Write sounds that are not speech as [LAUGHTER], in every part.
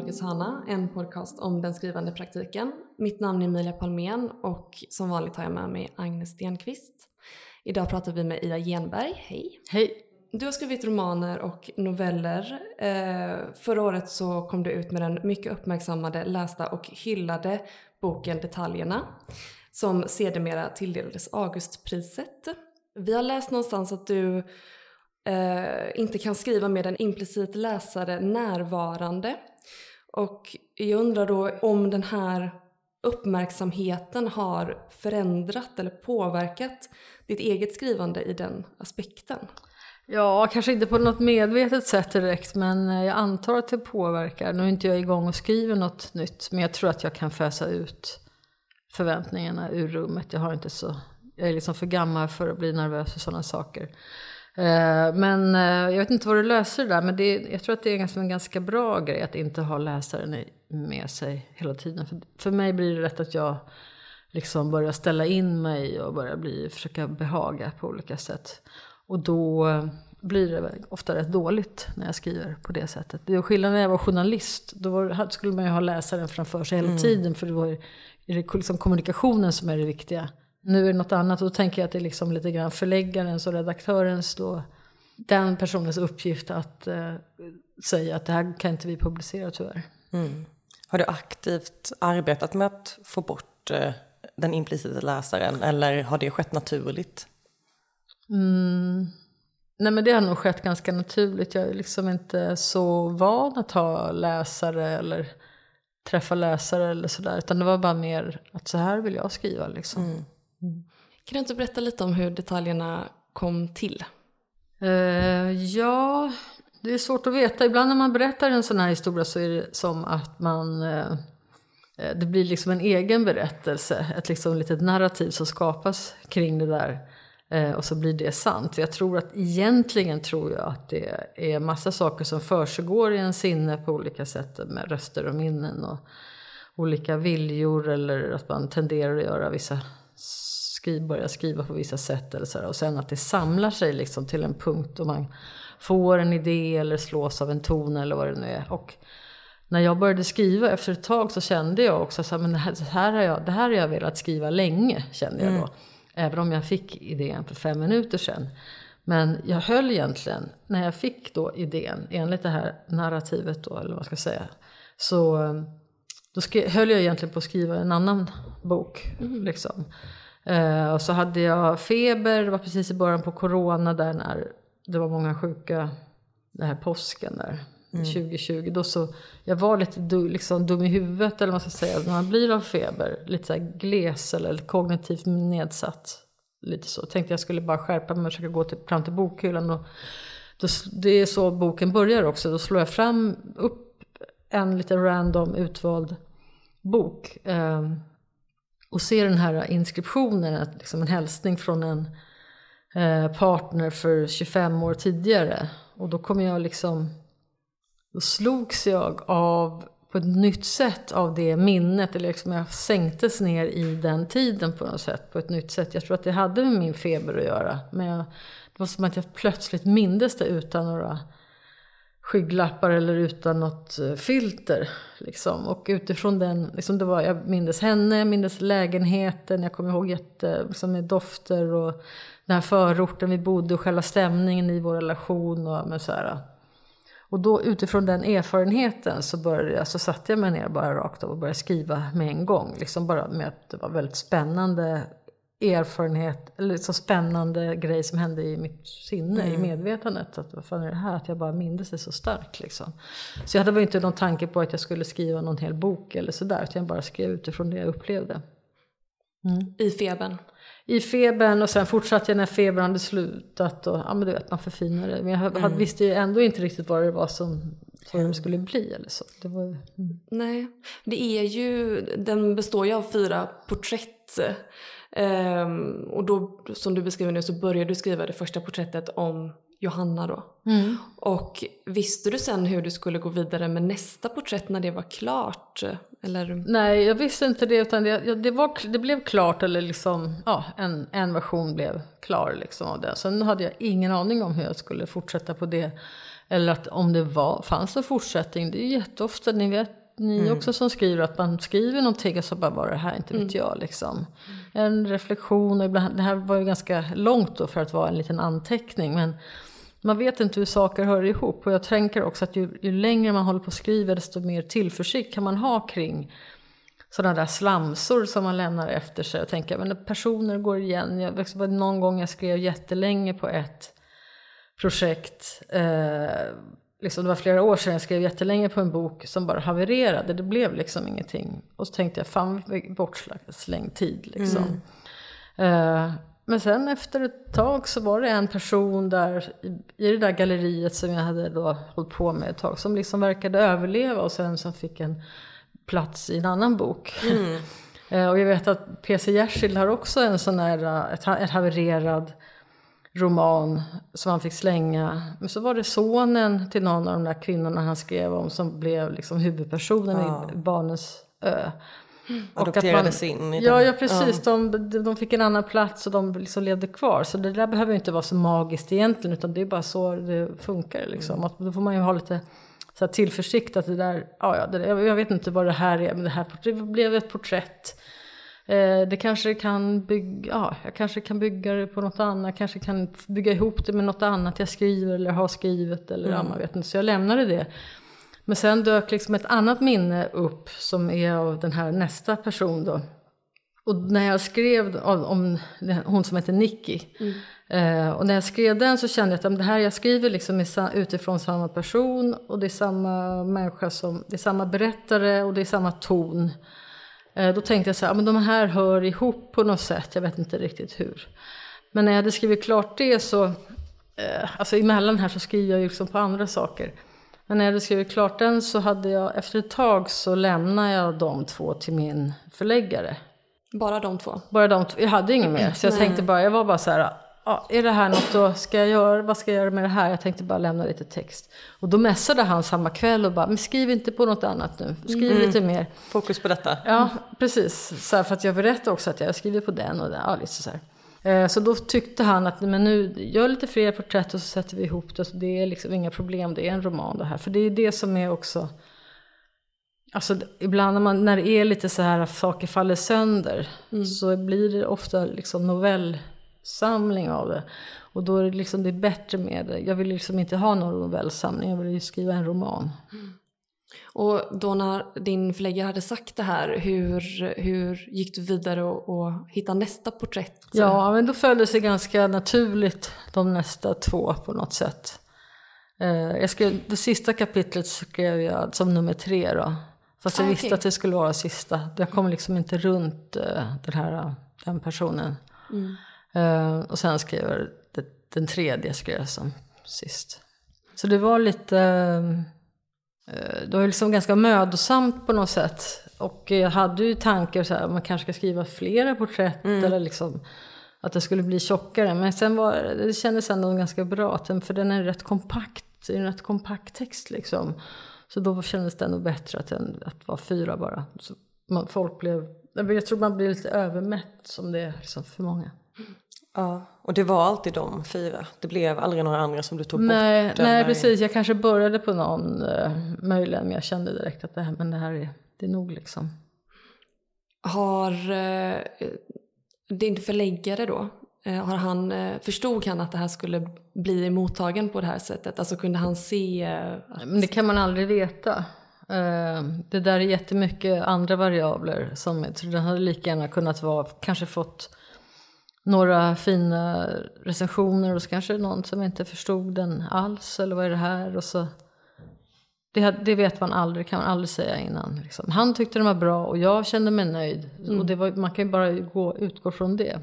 Folkets hörna, en podcast om den skrivande praktiken. Mitt namn är Emilia Palmén och som vanligt har jag med mig Agnes Stenqvist. Idag pratar vi med Ida Genberg. Hej! Hej! Du har skrivit romaner och noveller. Eh, förra året så kom du ut med den mycket uppmärksammade, lästa och hyllade boken Detaljerna som sedermera tilldelades Augustpriset. Vi har läst någonstans att du eh, inte kan skriva med en implicit läsare närvarande. Och jag undrar då om den här uppmärksamheten har förändrat eller påverkat ditt eget skrivande i den aspekten? Ja, kanske inte på något medvetet sätt direkt, men jag antar att det påverkar. Nu är inte jag igång och skriver något nytt, men jag tror att jag kan fösa ut förväntningarna ur rummet. Jag, har inte så, jag är liksom för gammal för att bli nervös för sådana saker. Eh, men eh, jag vet inte vad du löser det där, men det, jag tror att det är en ganska bra grej att inte ha läsaren med sig hela tiden. För, för mig blir det rätt att jag liksom börjar ställa in mig och börjar bli, försöka behaga på olika sätt. Och då eh, blir det ofta rätt dåligt när jag skriver på det sättet. Det är skillnad när jag var journalist. Då var, skulle man ju ha läsaren framför sig hela mm. tiden. För det var det liksom kommunikationen som är det viktiga. Nu är det något annat. Och då tänker jag att det är liksom lite grann förläggarens och redaktörens då, den personens uppgift att eh, säga att det här kan inte vi publicera tyvärr. Mm. Har du aktivt arbetat med att få bort eh, den implicita läsaren eller har det skett naturligt? Mm. Nej men det har nog skett ganska naturligt. Jag är liksom inte så van att ha läsare eller träffa läsare eller sådär. Utan det var bara mer att så här vill jag skriva liksom. Mm. Mm. Kan du inte berätta lite om hur detaljerna kom till? Uh, ja, det är svårt att veta. Ibland när man berättar en sån här historia så är det som att man uh, det blir liksom en egen berättelse, ett liksom litet narrativ som skapas kring det där. Eh, och så blir det sant. Jag tror att egentligen tror jag att det är massa saker som försiggår i en sinne på olika sätt med röster och minnen och olika viljor eller att man tenderar att göra vissa skriv, börja skriva på vissa sätt eller så här. och sen att det samlar sig liksom till en punkt då man får en idé eller slås av en ton eller vad det nu är. Och när jag började skriva efter ett tag så kände jag också att det här, det här har jag, det här har jag velat skriva länge kände jag då. Mm. Även om jag fick idén för fem minuter sedan. Men jag höll egentligen, när jag fick då idén enligt det här narrativet då, eller vad man ska säga. Så då skrev, höll jag egentligen på att skriva en annan bok. Mm. Liksom. Eh, och så hade jag feber, det var precis i början på corona där när det var många sjuka, den här påsken där. Mm. 2020. Då så, jag var lite du, liksom, dum i huvudet eller vad man ska säga. När man blir av feber, lite så gles eller kognitivt nedsatt. Lite så. Tänkte jag skulle bara skärpa mig och försöka gå till, fram till bokhyllan. Och då, det är så boken börjar också. Då slår jag fram upp en lite random utvald bok. Eh, och se den här inskriptionen, liksom en hälsning från en eh, partner för 25 år tidigare. Och då kommer jag liksom då slogs jag av på ett nytt sätt av det minnet. Eller liksom jag sänktes ner i den tiden på något sätt. På ett nytt sätt. Jag tror att det hade med min feber att göra. Men jag, det var som att jag plötsligt mindes det utan några skygglappar eller utan något eh, filter. Liksom. Och utifrån den, liksom det var, jag mindes henne, jag mindes lägenheten, jag kommer ihåg jätte, liksom med dofter och den här förorten vi bodde och själva stämningen i vår relation. Och, men så här, och då utifrån den erfarenheten så, började, så satte jag mig ner bara rakt av och började skriva med en gång. Liksom bara med att det var väldigt spännande erfarenhet, eller så spännande grej som hände i mitt sinne, mm. i medvetandet. Att vad fan är det här? Att jag bara mindes det så starkt liksom. Så jag hade inte någon tanke på att jag skulle skriva någon hel bok eller sådär. Utan jag bara skrev utifrån det jag upplevde. Mm. I febern? i febern och sen fortsatte jag när febern hade slutat. Och, ja men du vet, man förfinade Men jag mm. visste ju ändå inte riktigt vad det var som vad det skulle bli eller så. Det var, mm. Nej, det är ju, den består ju av fyra porträtt Ehm, och då, som du beskriver nu, så började du skriva det första porträttet om Johanna då. Mm. Och visste du sen hur du skulle gå vidare med nästa porträtt när det var klart? Eller? Nej, jag visste inte det. Utan det, det, var, det blev klart, eller liksom, ja, en, en version blev klar liksom av det. Sen hade jag ingen aning om hur jag skulle fortsätta på det. Eller att om det var, fanns en fortsättning. Det är jätteofta, ni vet ni också som skriver, att man skriver någonting och så bara var det här, inte vet jag liksom. En reflektion, och ibland, det här var ju ganska långt då för att vara en liten anteckning. Men man vet inte hur saker hör ihop. Och jag tänker också att ju, ju längre man håller på och skriver desto mer tillförsikt kan man ha kring sådana där slamsor som man lämnar efter sig. Och tänka, men personer går igen. Jag, var någon gång jag skrev jättelänge på ett projekt. Eh, liksom, det var flera år sedan jag skrev jättelänge på en bok som bara havererade. Det blev liksom ingenting. Och så tänkte jag, fan bortslängd tid liksom. Eh, men sen efter ett tag så var det en person där i, i det där galleriet som jag hade då hållit på med ett tag som liksom verkade överleva och sen som fick en plats i en annan bok. [LAUGHS] Eh, och jag vet att P.C. Jersild har också en sån här, eh, ett, ett havererad roman som han fick slänga. Men så var det sonen till någon av de där kvinnorna han skrev om som blev liksom huvudpersonen Ja. i Barnens ö. Och att Adopterades man- in i Ja, den. ja precis. De, de fick en annan plats och de liksom levde kvar. Så det där behöver inte vara så magiskt egentligen utan det är bara så det funkar. Liksom. Att då får man ju ha lite så här tillförsikt att det där, ja, ja, det, jag vet inte vad det här är men det här det blev ett porträtt. Eh, det kanske kan bygga, ja, jag kanske kan bygga det på något annat, kanske kan bygga ihop det med något annat jag skriver eller har skrivit eller ja, man vet inte. Så jag lämnade det. Men sen dök liksom ett annat minne upp som är av den här nästa person då. Och när jag skrev om, hon som heter Nicky. Eh, och när jag skrev den så kände jag att det här jag skriver liksom är utifrån samma person. Och det är samma människa som, det är samma berättare och det är samma ton. Eh, då tänkte jag så här, men de här hör ihop på något sätt, jag vet inte riktigt hur. Men när jag hade skrivit klart det så, eh, alltså emellan här så skriver jag ju liksom på andra saker. Men när jag hade skrivit klart den så hade jag, efter ett tag så lämnade jag de två till min förläggare. Bara de två? Bara de två, jag hade inget mer. Så jag tänkte bara, jag var bara så här, ja, är det här något då, ska jag göra, vad ska jag göra med det här? Jag tänkte bara lämna lite text. Och då messade han samma kväll och bara, men skriv inte på något annat nu, skriv lite mer. Fokus på detta. Ja, precis. Så här, för att jag berättade också att jag skriver på den och den. Ja, lite så här. Eh, Så då tyckte han att men nu gör lite fler porträtt och så sätter vi ihop det. Så det är liksom inga problem, det är en roman det här. För det är det som är också... Alltså ibland när, man, när det är lite så här att saker faller sönder så blir det ofta liksom novellsamling av det. Och då är det liksom det är bättre med det. Jag vill liksom inte ha någon novellsamling, jag vill skriva en roman. Och då när din förläggare hade sagt det här, hur, hur gick du vidare och, och hittade nästa porträtt? Ja, men då föll det sig ganska naturligt de nästa två på något sätt. Eh, Jag skrev, det sista kapitlet skrev jag som nummer tre då. Fast jag Ah, visste okej. att det skulle vara sista. Jag kom liksom inte runt eh, den här den personen. Eh, och sen skrev jag det, den tredje skrev jag som sist. Så det var lite... eh, det var liksom ganska mödosamt på något sätt. Och jag hade ju tankar så här, man kanske ska skriva flera porträtt eller liksom att det skulle bli tjockare. Men sen var det kändes ändå ganska bra, för den är rätt kompakt, det är en rätt kompakt text liksom. Så då kändes det ändå bättre att, den, att vara fyra bara. Så man, folk blev, jag tror man blir lite övermätt som det är liksom för många. Ja, och det var alltid de fyra. Det blev aldrig några andra som du tog Nej, bort? nej precis. Jag kanske började på någon eh, möjligen, men jag kände direkt att det här, men det här är, det är nog liksom. Har eh, din förläggare då, eh, har han, förstod han att det här skulle bli mottagen på det här sättet? Alltså kunde han se att, Men det kan man aldrig veta. Det där är jättemycket andra variabler. Som jag tror den hade lika gärna kunnat vara, kanske fått några fina recensioner och så kanske någon som inte förstod den alls. Eller vad är det här? Och så, det, det vet man aldrig, kan man aldrig säga innan. Liksom. Han tyckte den var bra och jag kände mig nöjd. Och det var, man kan ju bara gå, utgå från det.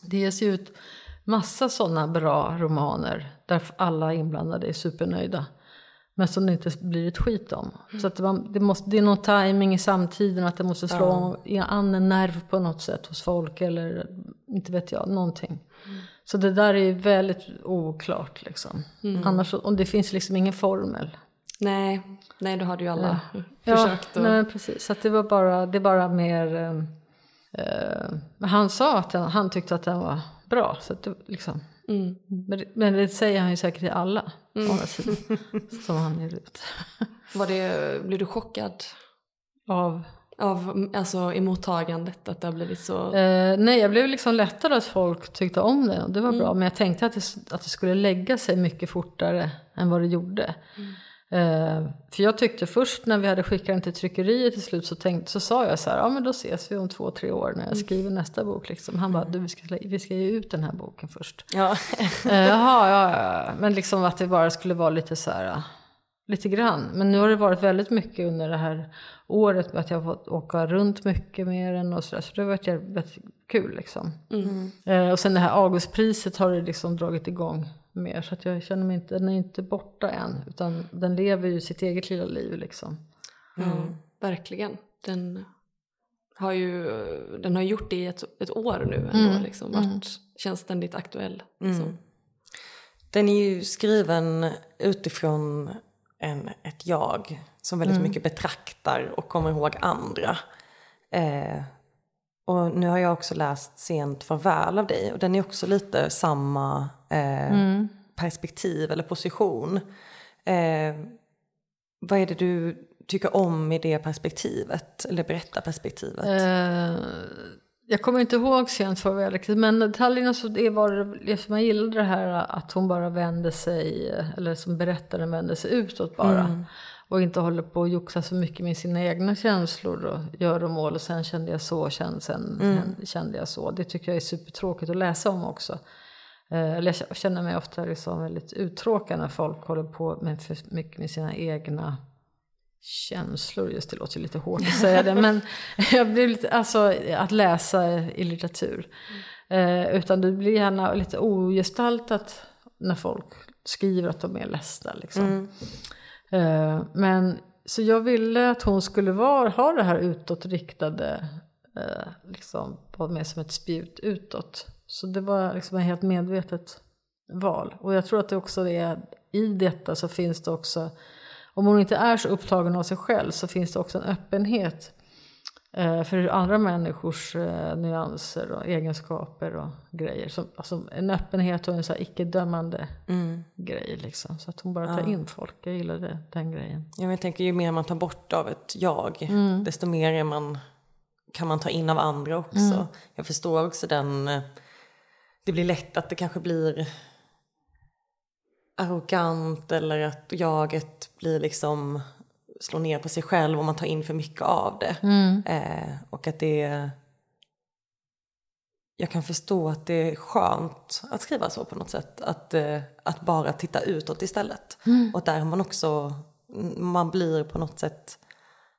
Det ges ju ut massa sådana bra romaner där alla inblandade är supernöjda. Men som det inte blir ett skit om. Så att det, var, det, måste, det är någon timing i samtiden, att det måste slå ja. an en nerv på något sätt hos folk eller inte vet jag, någonting. Så det där är väldigt oklart liksom. Mm. Annars, och det finns liksom ingen formel. Nej, nej då har du ju alla ja. försökt. Ja, nej, precis. Så det var bara, det är bara mer... Eh, eh, han sa att han, han, tyckte att den var bra. Så det, liksom. Mm. Men, men, det säger han ju säkert till alla. Mm. som han ger ut. Var det, blev du chockad? Av? Av alltså, i mottagandet, att det har blivit så? Eh, nej, jag blev liksom lättad att folk tyckte om det och det var mm. bra. Men jag tänkte att det, att det skulle lägga sig mycket fortare än vad det gjorde. Mm. Eh, för jag tyckte först när vi hade skickat den till tryckeriet till slut så, tänkte, så sa jag så här, ja men då ses vi om två, tre år när jag skriver nästa bok. Liksom. Han bara, du vi ska, vi ska ge ut den här boken först. Ja. [LAUGHS] eh, jaha, ja, ja, men liksom att det bara skulle vara lite så här, lite grann. Men nu har det varit väldigt mycket under det här året med att jag har fått åka runt mycket med den och sådär. Så det har varit jävligt kul liksom. Mm. Eh, och sen det här Augustpriset har det liksom dragit igång mer. Så att jag känner mig inte, den är inte borta än. Utan den lever ju sitt eget lilla liv liksom. Mm. Ja, verkligen. Den har ju den har gjort det i ett, ett år nu ändå. Mm. Liksom, varit, mm. Känns ständigt aktuell. Liksom. Mm. Den är ju skriven utifrån en, ett jag som väldigt mm. mycket betraktar och kommer ihåg andra. Eh, och nu har jag också läst Sent farväl av dig och den är också lite samma eh, mm. perspektiv eller position. Eh, vad är det du tycker om i det perspektivet, eller berättarperspektivet? Eh, jag kommer inte ihåg Sent farväl men detaljerna så det var det, man gillade det här att hon bara vände sig, eller som berättaren vände sig utåt bara. Mm och inte håller på och joxa så mycket med sina egna känslor och gör och mål och sen kände jag så, sen, sen mm. kände jag så. Det tycker jag är supertråkigt att läsa om också. Eh, eller jag känner mig ofta liksom väldigt uttråkad när folk håller på med för mycket med sina egna känslor. Just det låter lite hårt att säga det [LAUGHS] men jag blir lite, alltså att läsa i litteratur. Mm. Eh, utan det blir gärna lite ogestaltat när folk skriver att de är ledsna. Liksom. Mm. Eh, men så jag ville att hon skulle vara, ha det här utåtriktade, eh, liksom vara med som ett spjut utåt. Så det var liksom ett helt medvetet val. Och jag tror att det också är, i detta så finns det också, om hon inte är så upptagen av sig själv så finns det också en öppenhet för andra människors eh, nyanser och egenskaper och grejer. Som, alltså en öppenhet och en så icke-dömande mm. grej. Liksom. Så att hon bara tar ja. in folk. Jag gillade den grejen. Ja, jag tänker ju mer man tar bort av ett jag, mm. desto mer man, kan man ta in av andra också. Mm. Jag förstår också den... Eh, det blir lätt att det kanske blir arrogant eller att jaget blir liksom slå ner på sig själv om man tar in för mycket av det. Mm. Eh, och att det jag kan förstå att det är skönt att skriva så på något sätt. Att, eh, att bara titta utåt istället. Mm. Och där man också, man blir på något sätt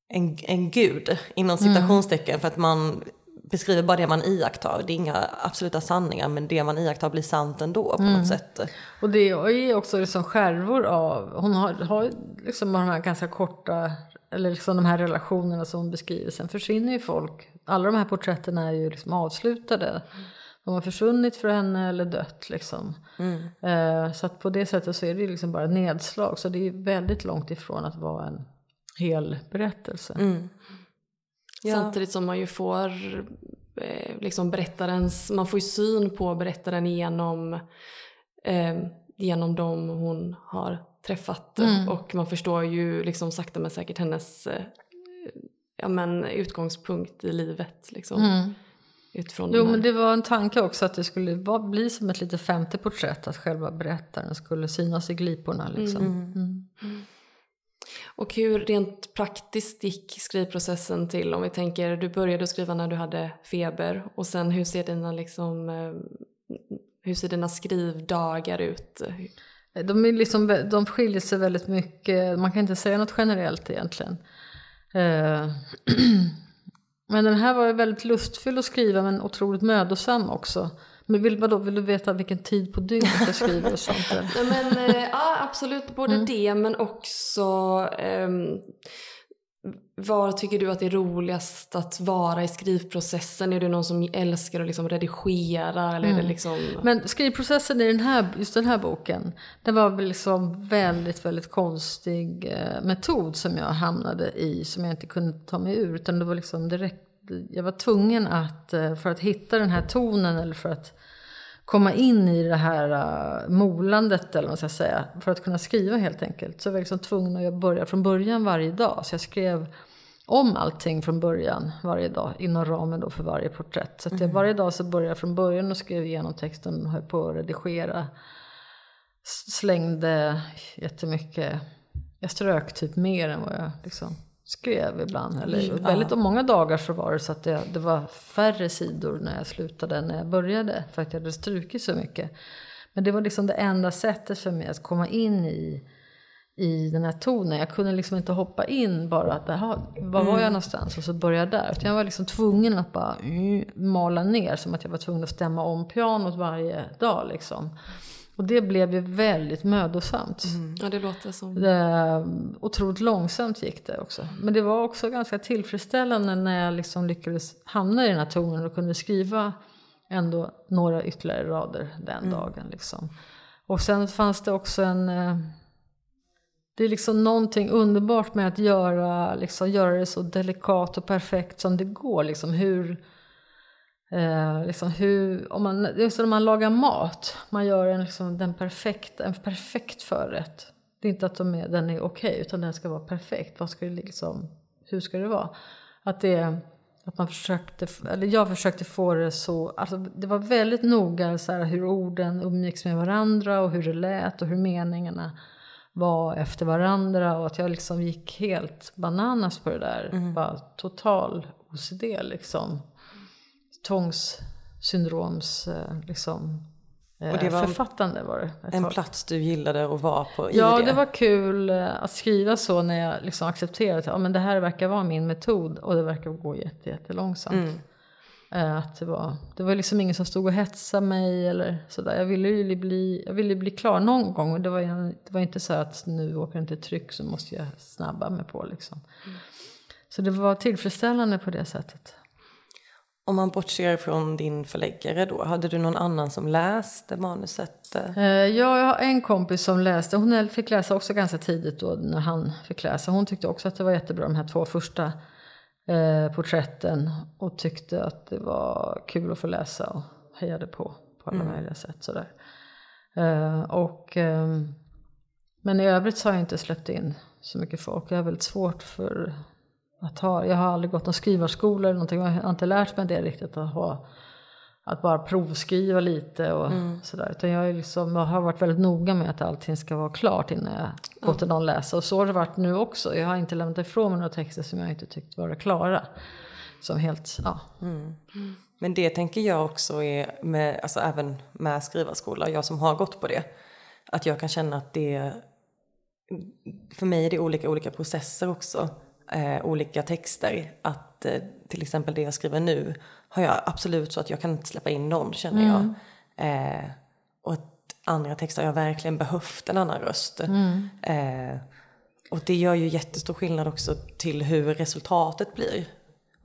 en, en gud inom mm. citationstecken. Mm. För att man beskriver bara det man iakttar. Det är inga absoluta sanningar men det man iakttar blir sant ändå på mm. något sätt. Och det är också liksom skärvor av, hon har, har liksom de här ganska korta, eller liksom de här relationerna som hon beskriver. Sen försvinner ju folk, alla de här porträtten är ju liksom avslutade. De har försvunnit för henne eller dött liksom. Mm. Eh, så att på det sättet så är det ju liksom bara nedslag. Så det är väldigt långt ifrån att vara en hel berättelse. Mm. Ja. Samtidigt som man ju får eh, liksom berättarens, man får ju syn på berättaren genom, eh, genom dem hon har träffat. Mm. Och man förstår ju liksom sakta men säkert hennes eh, ja, men, utgångspunkt i livet. Liksom. Mm. Utifrån jo, men det var en tanke också att det skulle bli som ett lite femte porträtt, att själva berättaren skulle synas i gliporna. Liksom. Mm. Och hur rent praktiskt gick skrivprocessen till? Om vi tänker, du började skriva när du hade feber och sen hur ser dina, liksom, eh, hur ser dina skrivdagar ut? De, är liksom, de skiljer sig väldigt mycket, man kan inte säga något generellt egentligen. Eh, [CLEARS THROAT] men den här var väldigt lustfylld att skriva men otroligt mödosam också men vill, vadå, vill du veta vilken tid på dygnet jag skriver och sånt? [LAUGHS] Nej, men, eh, ja, absolut både det men också ehm, var tycker du att det är roligast att vara i skrivprocessen? Är du någon som älskar att liksom redigera? Eller är det liksom... Men skrivprocessen i den här, just den här boken, det var väl liksom väldigt, väldigt konstig eh, metod som jag hamnade i, som jag inte kunde ta mig ur. Utan det var liksom direkt, jag var tvungen att, eh, för att hitta den här tonen eller för att komma in i det här uh, molandet eller vad man ska säga, för att kunna skriva helt enkelt. Så jag var liksom tvungen att börja från början varje dag. Så jag skrev om allting från början varje dag inom ramen då för varje porträtt. Så jag, varje dag så började jag från början och skrev igenom texten och höll på att redigera. Slängde jättemycket, jag strök typ mer än vad jag liksom skrev ibland. Eller väldigt många dagar så var det så att det, det var färre sidor när jag slutade än när jag började. För att jag hade strukit så mycket. Men det var liksom det enda sättet för mig att komma in i i den här tonen. Jag kunde liksom inte hoppa in bara att, var var jag någonstans? Och så börja där. Utan jag var liksom tvungen att bara mm, mala ner. Som att jag var tvungen att stämma om pianot varje dag liksom. Och det blev ju väldigt mödosamt. Ja, det låter som... Det, otroligt långsamt gick det också. Men det var också ganska tillfredsställande när jag liksom lyckades hamna i den här tonen och kunde skriva ändå några ytterligare rader den dagen. Liksom. Och sen fanns det också en... eh, Det är liksom någonting underbart med att göra, liksom, göra det så delikat och perfekt som det går. Liksom hur, eh, liksom hur, om man, just när man lagar mat, man gör en, liksom, den perfekt, en perfekt förrätt. Det är inte att de är, den är okej, utan den ska vara perfekt. Vad ska det liksom, hur ska det vara? Att det att man försökte, eller jag försökte få det så, alltså det var väldigt noga så här, hur orden umgicks med varandra och hur det lät och hur meningarna var efter varandra och att jag liksom gick helt bananas på det där. Bara total OCD liksom. Tvångssyndroms eh, liksom, eh, Och det var författande var det. En tag. plats du gillade att vara på i Ja, det. det var kul eh, att skriva så när jag liksom accepterade att ja, men det här verkar vara min metod och det verkar gå jätte, jättelångsamt. Mm. Eh, Att det, var, det var liksom ingen som stod och hetsade mig eller sådär. Jag ville ju bli, jag ville bli klar någon gång och det var, det var inte så att nu åker inte tryck så måste jag snabba mig på liksom. Så det var tillfredsställande på det sättet. Om man bortser från din förläggare då, hade du någon annan som läste manuset? Eh, Ja, jag har en kompis som läste, hon fick läsa också ganska tidigt då när han fick läsa. Hon tyckte också att det var jättebra de här två första eh, porträtten och tyckte att det var kul att få läsa och hejade på på alla möjliga sätt sådär. Eh, och, ehm, men i övrigt så har jag inte släppt in så mycket folk. Jag har väldigt svårt för att ha, jag har aldrig gått någon skrivarskola eller någonting, jag har inte lärt mig det riktigt att ha att bara provskriva lite och sådär. Utan jag, är liksom, jag har varit väldigt noga med att allting ska vara klart innan jag låter någon läsa. Och så har det varit nu också. Jag har inte lämnat ifrån mig några texter som jag inte tyckt vara klara. Som helt, ja. Men det tänker jag också är med, alltså även med skrivarskola, jag som har gått på det. Att jag kan känna att det, för mig är det olika, olika processer också. Eh, olika texter. Att eh, till exempel det jag skriver nu har jag absolut så att jag kan inte släppa in någon känner jag. Eh, och att andra texter har jag verkligen behövt en annan röst. Eh, och det gör ju jättestor skillnad också till hur resultatet blir.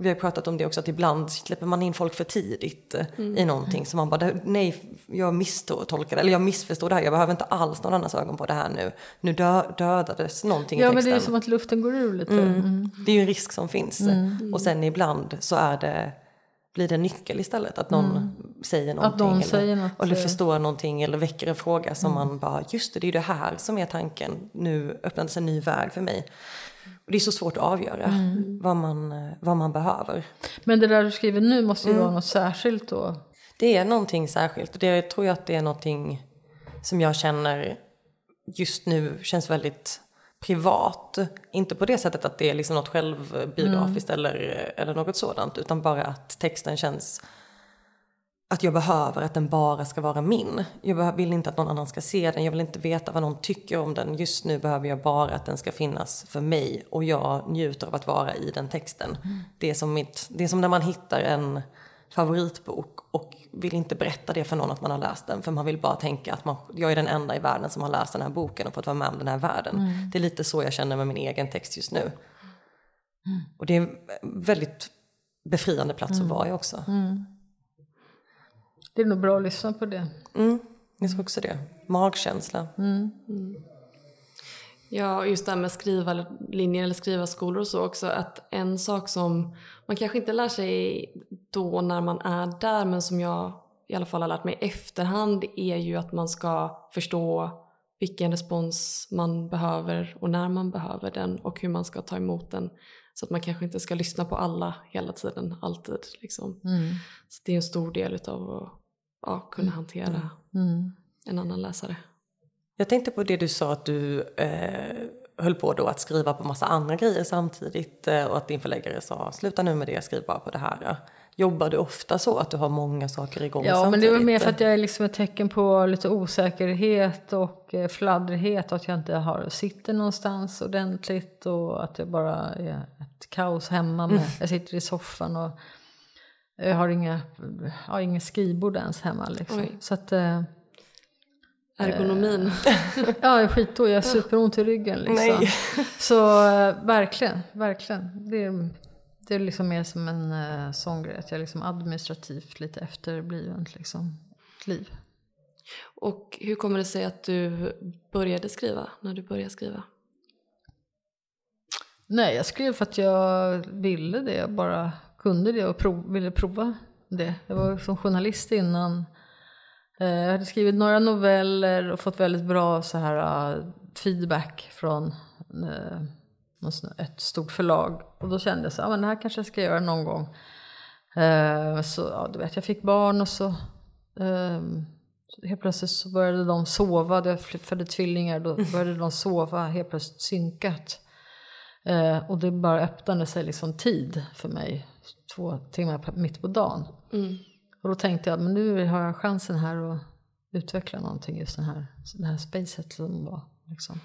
Vi har pratat om det också att ibland släpper man in folk för tidigt eh, i någonting. Så man bara, nej jag misstolkar eller jag missförstår det här. Jag behöver inte alls någon annans ögon på det här nu. Nu dö, dödades någonting ja, i men texten. det är som att luften går ur lite. Mm. Det är ju en risk som finns. Och sen ibland så är det, blir det en nyckel istället. Att någon säger någonting. någon eller, säger något, eller eh. förstår någonting eller väcker en fråga som man bara, just det, det är det här som är tanken. Nu öppnades en ny väg för mig. Det är så svårt att avgöra vad, man, eh, vad man behöver. Men det där du skriver nu måste ju vara något särskilt då. Det är någonting särskilt och det tror jag att det är någonting som jag känner just nu känns väldigt privat. Inte på det sättet att det är liksom något självbiografiskt eller, eller något sådant utan bara att texten känns att jag behöver att den bara ska vara min. Jag vill inte att någon annan ska se den, jag vill inte veta vad någon tycker om den. Just nu behöver jag bara att den ska finnas för mig och jag njuter av att vara i den texten. Det, är som mitt, det är som när man hittar en favoritbok och vill inte berätta det för någon att man har läst den för man vill bara tänka att man, jag är den enda i världen som har läst den här boken och fått vara med om den här världen. Mm. Det är lite så jag känner med min egen text just nu. Och det är en väldigt befriande plats Mm. att vara i också. Det är nog bra att lyssna på det. Mm, jag tror också det. Magkänsla. Ja, just det här med skrivarlinjer eller skrivarskolor och så också. Att en sak som man kanske inte lär sig då när man är där men som jag i alla fall har lärt mig i efterhand är ju att man ska förstå vilken respons man behöver och när man behöver den och hur man ska ta emot den. Så att man kanske inte ska lyssna på alla hela tiden, alltid. Liksom. Mm. Så det är en stor del av att ja, kunna hantera Mm. en annan läsare. Jag tänkte på det du sa att du eh, höll på då att skriva på massa andra grejer samtidigt eh, och att din förläggare sa sluta nu med det, skriv bara på det här. Jobbar du ofta så att du har många saker igång Ja, samtidigt? men det är väl mer för att jag är liksom ett tecken på lite osäkerhet och eh, fladdrighet och att jag inte har, sitter någonstans ordentligt och att det bara är ett kaos hemma. Med, Jag sitter i soffan och jag har inga, har ingen skrivbord ens hemma. Liksom. Så att, eh, Ergonomin. [LAUGHS] ja, jag är skitdålig, jag har superont i ryggen. Liksom. Så eh, verkligen, verkligen. Det är, det är liksom mer som en uh, sån grej, att jag är liksom administrativt lite efterblivet liksom, liv. Och hur kommer det sig att du började skriva, när du började skriva? Nej, jag skrev för att jag ville det, jag bara kunde det och prov, ville prova det. Jag var som journalist innan. Eh, Jag hade skrivit några noveller och fått väldigt bra så här, eh, feedback från eh, ett stort förlag. Och då kände jag så här, "Ja, men det här kanske jag ska göra någon gång. Så ja, du vet, jag fick barn och så ehm, helt plötsligt så började de sova, jag födde tvillingar, då började de sova helt plötsligt synkat. Eh, och det bara öppnade sig liksom tid för mig, två timmar på- mitt på dagen. Mm. Och då tänkte jag, men nu har jag chansen här att utveckla någonting, just den här, det här spacet som var. Liksom.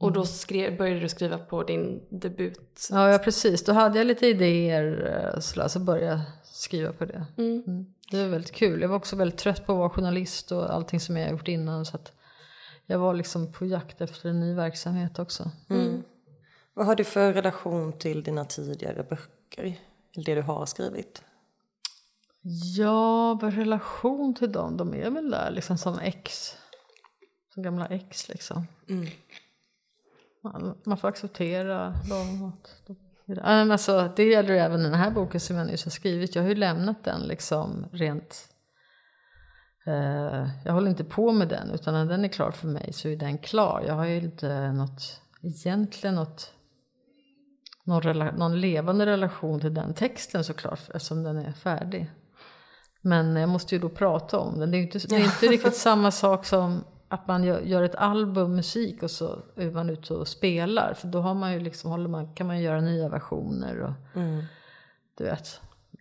Och då skrev, började du skriva på din debut. Ja, ja, precis. Då hade jag lite idéer, eh, så så började jag skriva på det. Mm. Mm. Det var väldigt kul. Jag var också väldigt trött på att vara journalist och allting som jag gjort innan. Så att jag var liksom på jakt efter en ny verksamhet också. Mm. Vad har du för relation till dina tidigare böcker? Eller det du har skrivit? Ja, vad relation till dem? De är väl där liksom som ex. Som gamla ex liksom. Man, man får acceptera dem. Alltså, det gäller även den här boken som jag nyss har skrivit. Jag har ju lämnat den liksom rent... Eh, jag håller inte på med den utan när den är klar för mig så är den klar. Jag har ju inte något, egentligen något, någon, rela, någon levande relation till den texten såklart eftersom den är färdig. Men jag måste ju då prata om den. Det är ju inte, det är inte [LAUGHS] riktigt samma sak som att man gör, ett album musik och så är man ute och spelar. För då har man ju liksom, man, kan man göra nya versioner och du vet.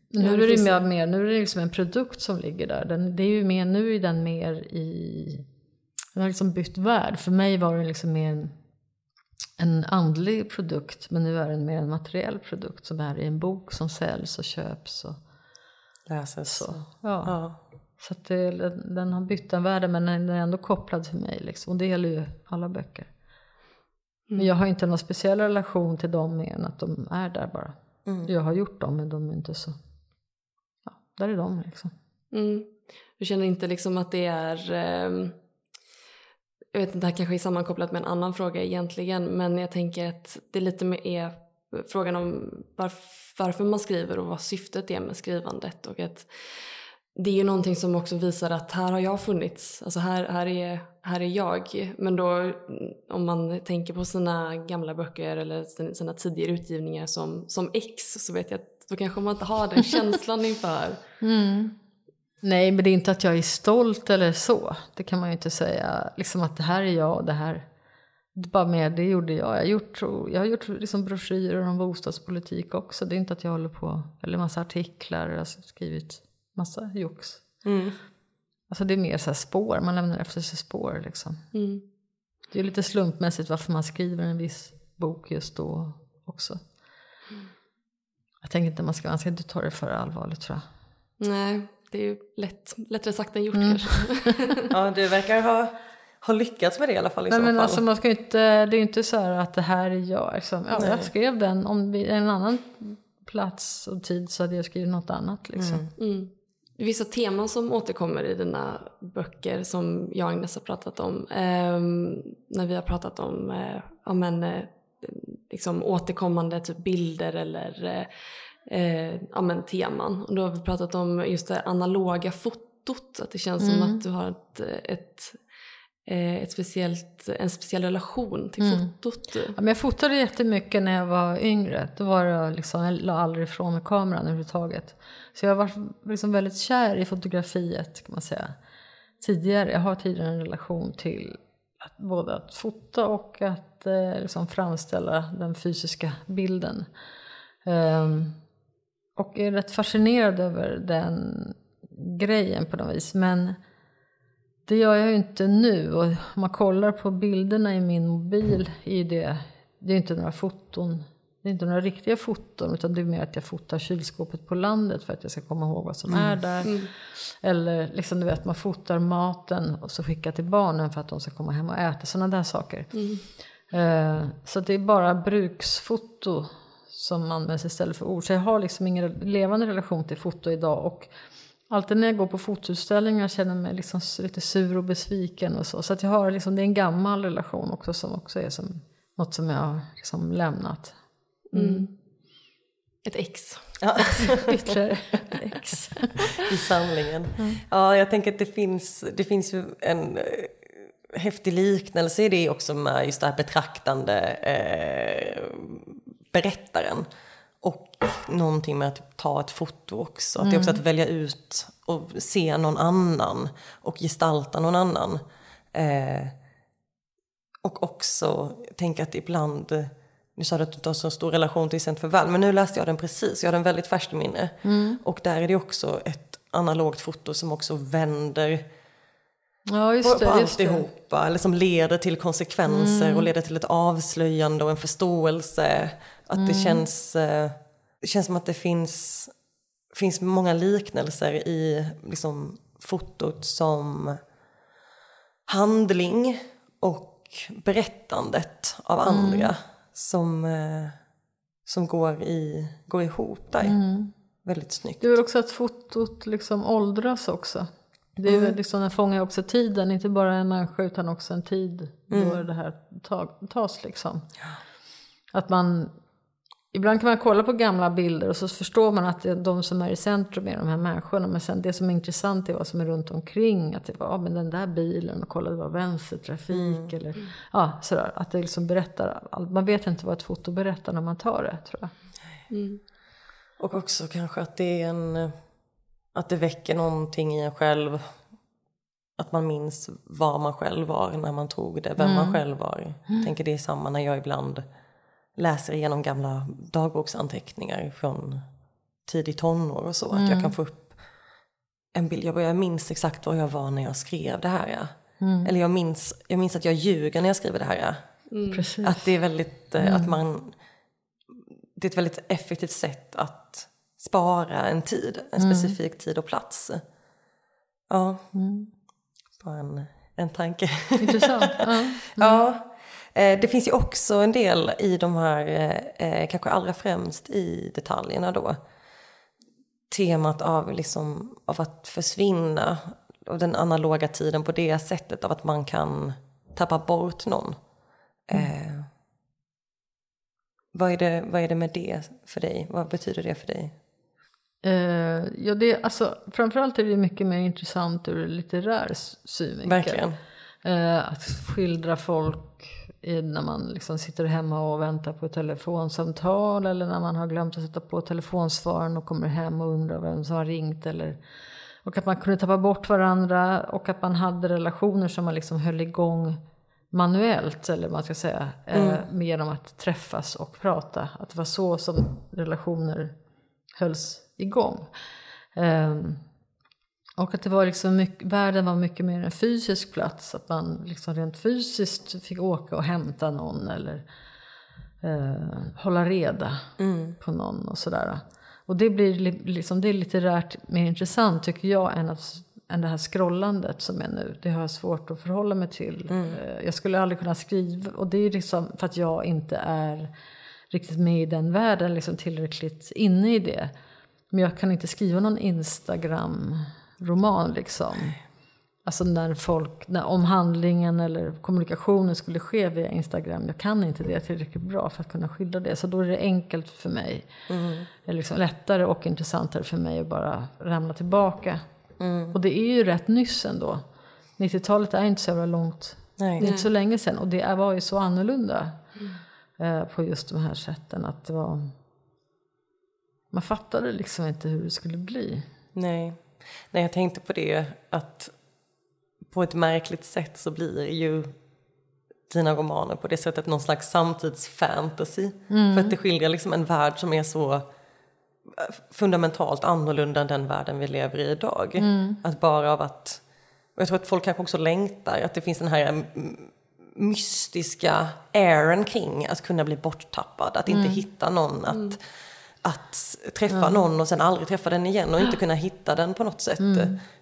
Nu Ja, är det mer, mer, nu är det liksom en produkt som ligger där. Den, det är ju mer, nu är den mer i, den har liksom bytt värld. För mig var den liksom mer en, en andlig produkt. Men nu är den mer en materiell produkt som är i en bok som säljs och köps. Och, Läses? så. Ja. Ja. Så att det, den har bytt en värld men den är ändå kopplad till mig. Liksom. Och det gäller ju alla böcker. Men jag har inte någon speciell relation till dem mer än att de är där bara. Jag har gjort dem men de är inte så... Ja, där är de liksom. Mm. Du känner inte liksom att det är... ehm, jag vet inte, det här kanske är sammankopplat med en annan fråga egentligen men jag tänker att det lite mer är frågan om varf- varför man skriver och vad syftet är med skrivandet och att det är ju någonting som också visar att här har jag funnits, alltså här, här, är, här är jag. Men då mm, om man tänker på sina gamla böcker eller sina, tidigare utgivningar som, som ex så vet jag att då kanske man inte har den [LAUGHS] känslan inför. Nej, men det är inte att jag är stolt eller så. Det kan man ju inte säga. Liksom att det här är jag och det här... Det bara mer, det gjorde jag. Jag har gjort, jag har gjort liksom broschyrer om bostadspolitik också. Det är inte att jag håller på... Eller massa artiklar. Jag har skrivit massa jox. Mm. Alltså det är mer så spår. Man lämnar efter sig spår liksom. Mm. Det är lite slumpmässigt varför man skriver en viss bok just då också. jag tänker inte man ska, man ska inte ta det för allvarligt tror jag. Nej, det är ju lätt, lättare sagt än gjort Mm. kanske. [LAUGHS] Ja, du verkar ha, ha lyckats med det i alla fall i Nej, så men fall. alltså, man ska inte, det är ju inte så här att det här är jag. Liksom. Ja, jag skrev den, om vi, en annan plats och tid så hade jag skrivit något annat. Liksom. Mm. Vissa teman som återkommer i dina böcker som jag och Agnes har pratat om. ehm, när vi har pratat om eh, ja, men, eh, liksom återkommande typ bilder eller eh, ja, men, teman. Och då har vi pratat om just det analoga fotot. Att det känns som att du har ett, ett, eh, ett speciellt, en speciell relation till fotot. Ja, men jag fotade jättemycket när jag var yngre. Då var det liksom, jag la aldrig ifrån mig kameran överhuvudtaget. Så jag varit liksom väldigt kär i fotografiet kan man säga. Tidigare, jag har tidigare en relation till att, både att fota och att eh, liksom framställa den fysiska bilden. Ehm, och är rätt fascinerad över den grejen på något vis. Men det gör jag ju inte nu. Och om man kollar på bilderna i min mobil är det, det är inte några foton. Det är inte några riktiga foton utan det är mer att jag fotar kylskåpet på landet för att jag ska komma ihåg vad som är där. Eller liksom du vet man fotar maten och så skickar till barnen för att de ska komma hem och äta. Sådana där saker. Eh, så det är bara bruksfoto som används istället för ord. Så jag har liksom ingen levande relation till foto idag. Och alltid när jag går på fotoutställningar känner jag mig liksom lite sur och besviken och så. Så att jag har liksom, det är en gammal relation också som också är som något som jag har liksom lämnat. Ett ex. [LAUGHS] Ja, Ytterligare ett ex. [LAUGHS] I samlingen. Ja, jag tänker att det finns, det finns ju en eh, häftig liknelse i det också med just det här betraktande eh, berättaren. Och någonting med att typ ta ett foto också. Att det är också att välja ut och se någon annan och gestalta någon annan. Eh, och också tänka att ibland, nu sa du att du inte har så stor relation till Cent för världen, men nu läste jag den precis, jag har den väldigt färskt minne. Och där är det också ett analogt foto som också vänder Ja, på, just på det. Det. alltihopa, eller som leder till konsekvenser och leder till ett avslöjande och en förståelse. Att det känns, eh, det känns som att det finns, finns många liknelser i liksom, fotot som handling och berättandet av andra som, eh, som går, i, går ihop där. Väldigt snyggt. Det är väl också att fotot liksom åldras också. Det är väl liksom, den fångar också tiden, inte bara en människa utan också en tid då det här ta- tas liksom. Att man, ibland kan man kolla på gamla bilder och så förstår man att det är de som är i centrum är de här människorna. Men sen det som är intressant är vad som är runt omkring. Att det var, ja, men den där bilen och kolla det var vänstertrafik eller ja, sådär. Att det liksom berättar, man vet inte vad ett foto berättar när man tar det tror jag. Och också kanske att det är en... Att det väcker någonting i en själv. Att man minns var man själv var när man tog det, vem man själv var. Jag tänker det är samma när jag ibland läser igenom gamla dagboksanteckningar från tidig tonår och så. Att jag kan få upp en bild. Jag, minns exakt var jag var när jag skrev det här. Ja. Eller jag minns, jag minns att jag ljuger när jag skriver det här. Ja. Precis. Att det är väldigt, eh, att man, det är ett väldigt effektivt sätt att spara en tid, en specifik tid och plats. Ja, bara en, en tanke. Intressant. [LAUGHS] Ja. Ja, eh, det finns ju också en del i de här, eh, eh, kanske allra främst i detaljerna då. Temat av, liksom, av att försvinna, av den analoga tiden på det sättet av att man kan tappa bort någon. Eh, vad, är det, vad är det med det för dig? Vad betyder det för dig? Eh, ja, det, alltså, framförallt är det mycket mer intressant ur litterär synvinkel. Verkligen. Eh, att skildra folk i, när man liksom sitter hemma och väntar på ett telefonsamtal eller när man har glömt att sätta på telefonsvararen och kommer hem och undrar vem som har ringt. Eller, och att man kunde tappa bort varandra och att man hade relationer som man liksom höll igång manuellt, eller man ska säga, eh, med genom att träffas och prata. Att det var så som relationer hölls igång. Ehm, och att det var liksom mycket, världen var mycket mer en fysisk plats. Att man liksom rent fysiskt fick åka och hämta någon. Eller eh, hålla reda Mm. på någon och sådär. Och det blir li- liksom, det är litterärt mer intressant tycker jag än, att, än det här scrollandet som är nu. Det har jag svårt att förhålla mig till. Eh, Jag skulle aldrig kunna skriva, och det är liksom för att jag inte är riktigt med i den världen, liksom tillräckligt inne i det. Men jag kan inte skriva någon Instagram-roman liksom. Alltså när folk, när om handlingen eller kommunikationen skulle ske via Instagram. Jag kan inte det tillräckligt bra för att kunna skildra det. Så då är det enkelt för mig. Det är liksom lättare och intressantare för mig att bara ramla tillbaka. Och det är ju rätt nyss ändå. 90-talet är inte så jävla långt. Nej. Det är inte så länge sedan. Och det var ju så annorlunda. Eh, på just de här sätten. Att det var... Man fattade liksom inte hur det skulle bli. Nej. Nej, jag tänkte på det att på ett märkligt sätt så blir ju dina romaner på det sättet någon slags samtidsfantasy. För att det skildrar liksom en värld som är så eh, fundamentalt annorlunda än den världen vi lever i idag. Att bara av att, och jag tror att folk kanske också längtar, att det finns den här mm, mystiska airen kring att kunna bli borttappad, att inte hitta någon, att, att träffa någon och sen aldrig träffa den igen och inte kunna hitta den på något sätt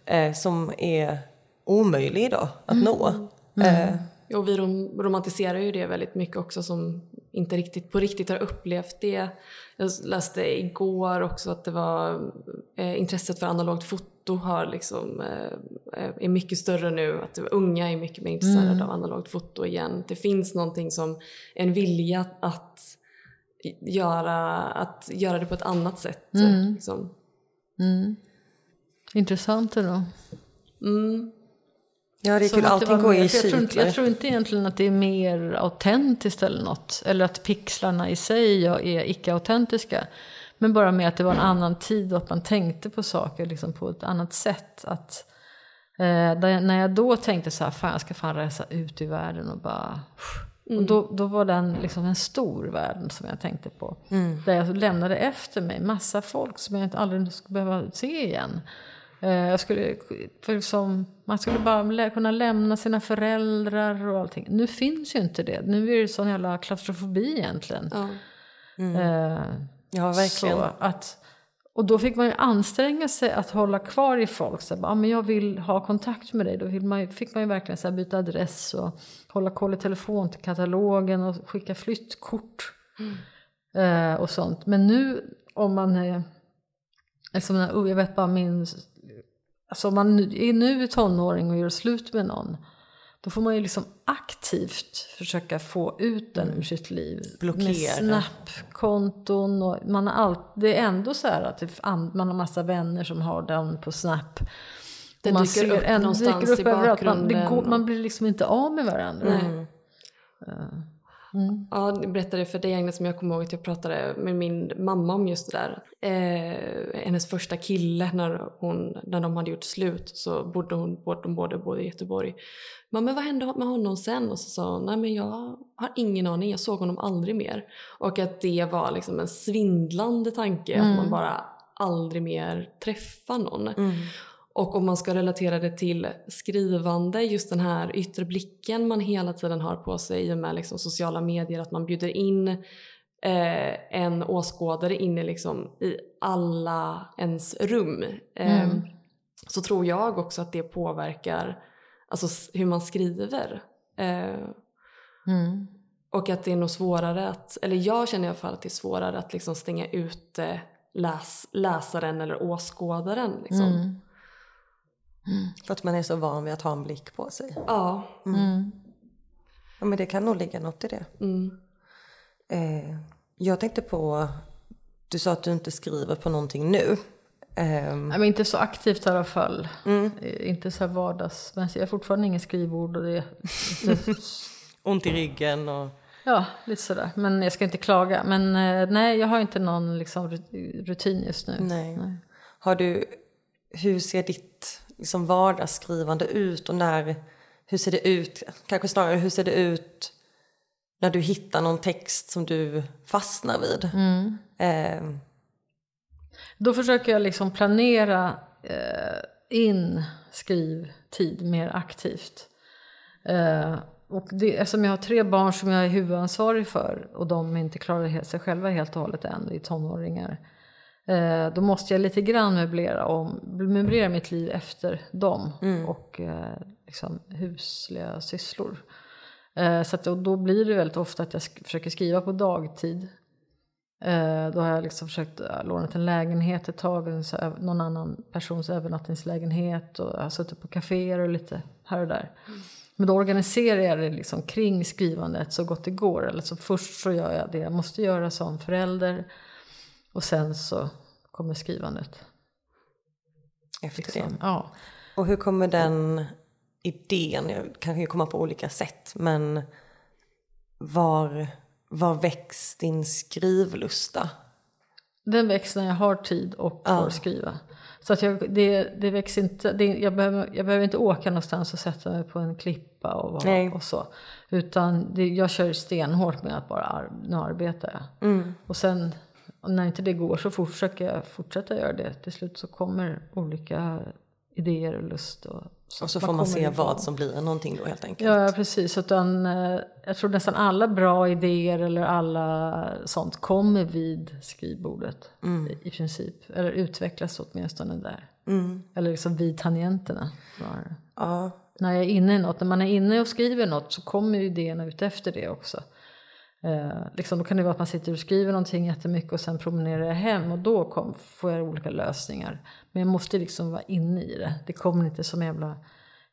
eh, som är omöjlig idag att nå. Eh, Jo, vi rom- romantiserar ju det väldigt mycket också som inte riktigt på riktigt har upplevt det. Jag läste igår också att det var eh, intresset för analogt foto har liksom, eh, eh, är mycket större nu. Att unga är mycket mer intresserade av analogt foto igen. Det finns någonting som en vilja att göra, att göra det på ett annat sätt. Liksom. Intressant då. ja, det är kul. Allting går i för jag, tror inte, cykler. jag tror inte egentligen att det är mer autentiskt eller något. Eller att pixlarna i sig är icke-autentiska. Men bara med att det var en annan tid och att man tänkte på saker liksom på ett annat sätt. Att, eh, när jag då tänkte så här, fan jag ska fan resa ut i världen och bara... Och då, då var den liksom en stor värld som jag tänkte på. Där jag lämnade efter mig massa folk som jag inte aldrig skulle behöva se igen. Eh, Jag skulle, för liksom, man skulle bara kunna lämna sina föräldrar och allting. Nu finns ju inte det. Nu är det sån jävla klaustrofobi egentligen. Ja. Eh, Ja, verkligen. så att, och då fick man ju anstränga sig att hålla kvar i folk. Så bara, ah, men jag vill ha kontakt med dig. Då man, fick man ju verkligen så byta adress och hålla koll i telefon till katalogen och skicka flyttkort. Eh, och sånt. Men nu om man är, alltså, jag vet bara min, alltså om man är nu tonåring och gör slut med någon. Då får man ju liksom aktivt försöka få ut den ur sitt liv. Blockera. Med Snap-konton och man har allt, det är ändå så här att det, man har massa vänner som har den på Snap. Det man dyker upp någonstans dyker upp i överallt. Man, bakgrunden går, man blir liksom inte av med varandra. Nej. Ja, jag berättade för dig Agnes som jag kommer ihåg att jag pratade med min mamma om just det där. Eh, hennes första kille när, hon, när de hade gjort slut så bodde hon, de båda bodde i Göteborg. Men, men vad hände med honom sen? Och så sa hon, nej men jag har ingen aning, jag såg honom aldrig mer. Och att det var liksom en svindlande tanke att man bara aldrig mer träffar någon. Och om man ska relatera det till skrivande, just den här yttre blicken man hela tiden har på sig i och med liksom sociala medier, att man bjuder in eh, en åskådare in i, liksom, i alla ens rum. Eh, Så tror jag också att det påverkar alltså, hur man skriver. Eh, Mm. och att det är nog svårare att, eller jag känner i alla fall att det är svårare att liksom stänga ute läs, läsaren eller åskådaren. Liksom. För att man är så van vid att ha en blick på sig. Ja. Ja, men det kan nog ligga något i det. Mm. Eh, jag tänkte på, du sa att du inte skriver på någonting nu. Ehm, Nej, men inte så aktivt i alla fall. Eh, Inte så här vardags. Men jag har fortfarande ingen skrivbord och det är lite, [LAUGHS] ont i ryggen och... ja, lite sådär. Men jag ska inte klaga. Men eh, nej, jag har inte någon liksom, rut- rutin just nu. Nej. Har du, hur ser ditt liksom, vardagsskrivande ut och när, hur ser det ut, kanske snarare hur ser det ut när du hittar någon text som du fastnar vid? Ehm, Då försöker jag liksom planera eh, in skrivtid mer aktivt. Eh, och det, eftersom jag har tre barn som jag är huvudansvarig för och de inte klarar sig själva helt och hållet än, i tonåringar. Eh, då måste jag lite grann möblera, om, möblera mitt liv efter dem och eh, liksom husliga sysslor. Eh, så att, och då blir det väldigt ofta att jag sk- försöker skriva på dagtid. Eh, då har jag liksom försökt äh, låna en lägenhet ett tag, någon annan persons övernattningslägenhet och jag har suttit på kaféer och lite här och där. Men då organiserar jag det liksom kring skrivandet så gott det går. Eller så först så gör jag det jag måste göra som förälder och sen så kommer skrivandet. Efter det. Liksom. Ja. Och hur kommer den idén, jag kan ju komma på olika sätt, men var, var väcks din skrivlusta? Den väcks när jag har tid och får skriva. Så att jag, det, det väcks inte, det, jag, behöver, jag behöver inte åka någonstans och sätta mig på en klippa och, vara- och så. Utan det, jag kör stenhårt med att bara ar, nu arbetar jag. Mm. Och sen när inte det går så försöker jag fortsätta göra det. Till slut så kommer olika idéer och lust. Och så, Och så får man se igång. vad som blir någonting då helt enkelt. Ja, precis. Utan, eh, jag tror nästan alla bra idéer eller alla sånt kommer vid skrivbordet i, i princip. Eller utvecklas åtminstone där. Eller liksom vid tangenterna. Ja, När jag är inne i något, när man är inne och skriver något så kommer ju idéerna ut efter det också. Eh, liksom, då kan det vara att man sitter och skriver någonting jättemycket och sen promenerar jag hem och då kom, får jag olika lösningar. Men jag måste liksom vara inne i det. Det kommer inte som en jävla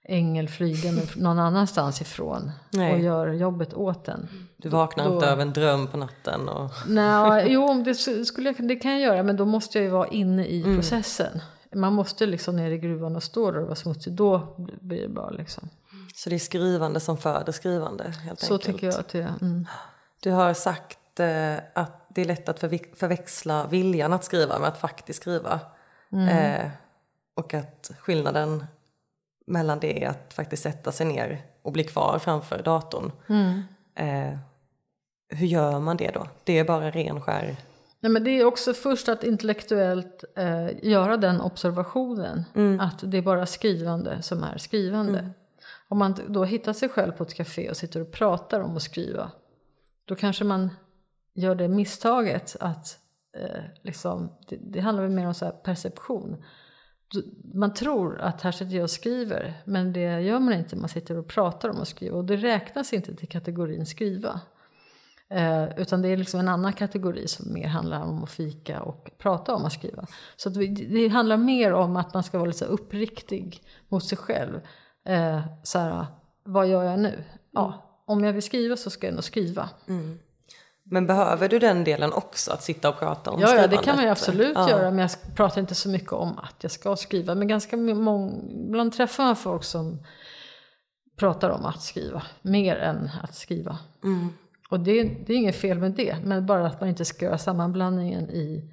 ängel flygande [LAUGHS] någon annanstans ifrån Nej. och gör jobbet åt en. du vaknar Då- inte av en dröm på natten och... Nej, [LAUGHS] jo, det, skulle jag, det kan jag göra, men då måste jag ju vara inne i processen. Man måste liksom ner i gruvan och stå där och vara smutsig. Då blir det bra liksom. Så det är skrivande som föder skrivande helt Så enkelt. tycker jag att det är. Mm. Du har sagt eh, att det är lätt att förväxla viljan att skriva med att faktiskt skriva. Eh, och att skillnaden mellan det är att faktiskt sätta sig ner och bli kvar framför datorn. Eh, hur gör man det då? Det är bara ren skär... Nej, men det är också först att intellektuellt eh, göra den observationen. Att det är bara skrivande som är skrivande. Om man då hittar sig själv på ett café och sitter och pratar om att skriva. Då kanske man gör det misstaget att eh, liksom, det, det handlar väl mer om så här perception. Man tror att här sitter jag och skriver, men det gör man inte. Man sitter och pratar om att skriva och det räknas inte till kategorin skriva. Eh, utan det är liksom en annan kategori som mer handlar om att fika och prata om att skriva. Så att vi, det handlar mer om att man ska vara lite så uppriktig mot sig själv. Eh, så här, vad gör jag nu? Ja, om jag vill skriva så ska jag nog skriva. Men behöver du den delen också, att sitta och prata om Ja, ja, det skrivandet? kan man ju absolut Ja. göra. Men jag pratar inte så mycket om att jag ska skriva. Men ganska många, ibland träffar man folk som pratar om att skriva. Mer än att skriva. Och det, det är inget fel med det. Men bara att man inte ska göra sammanblandningen i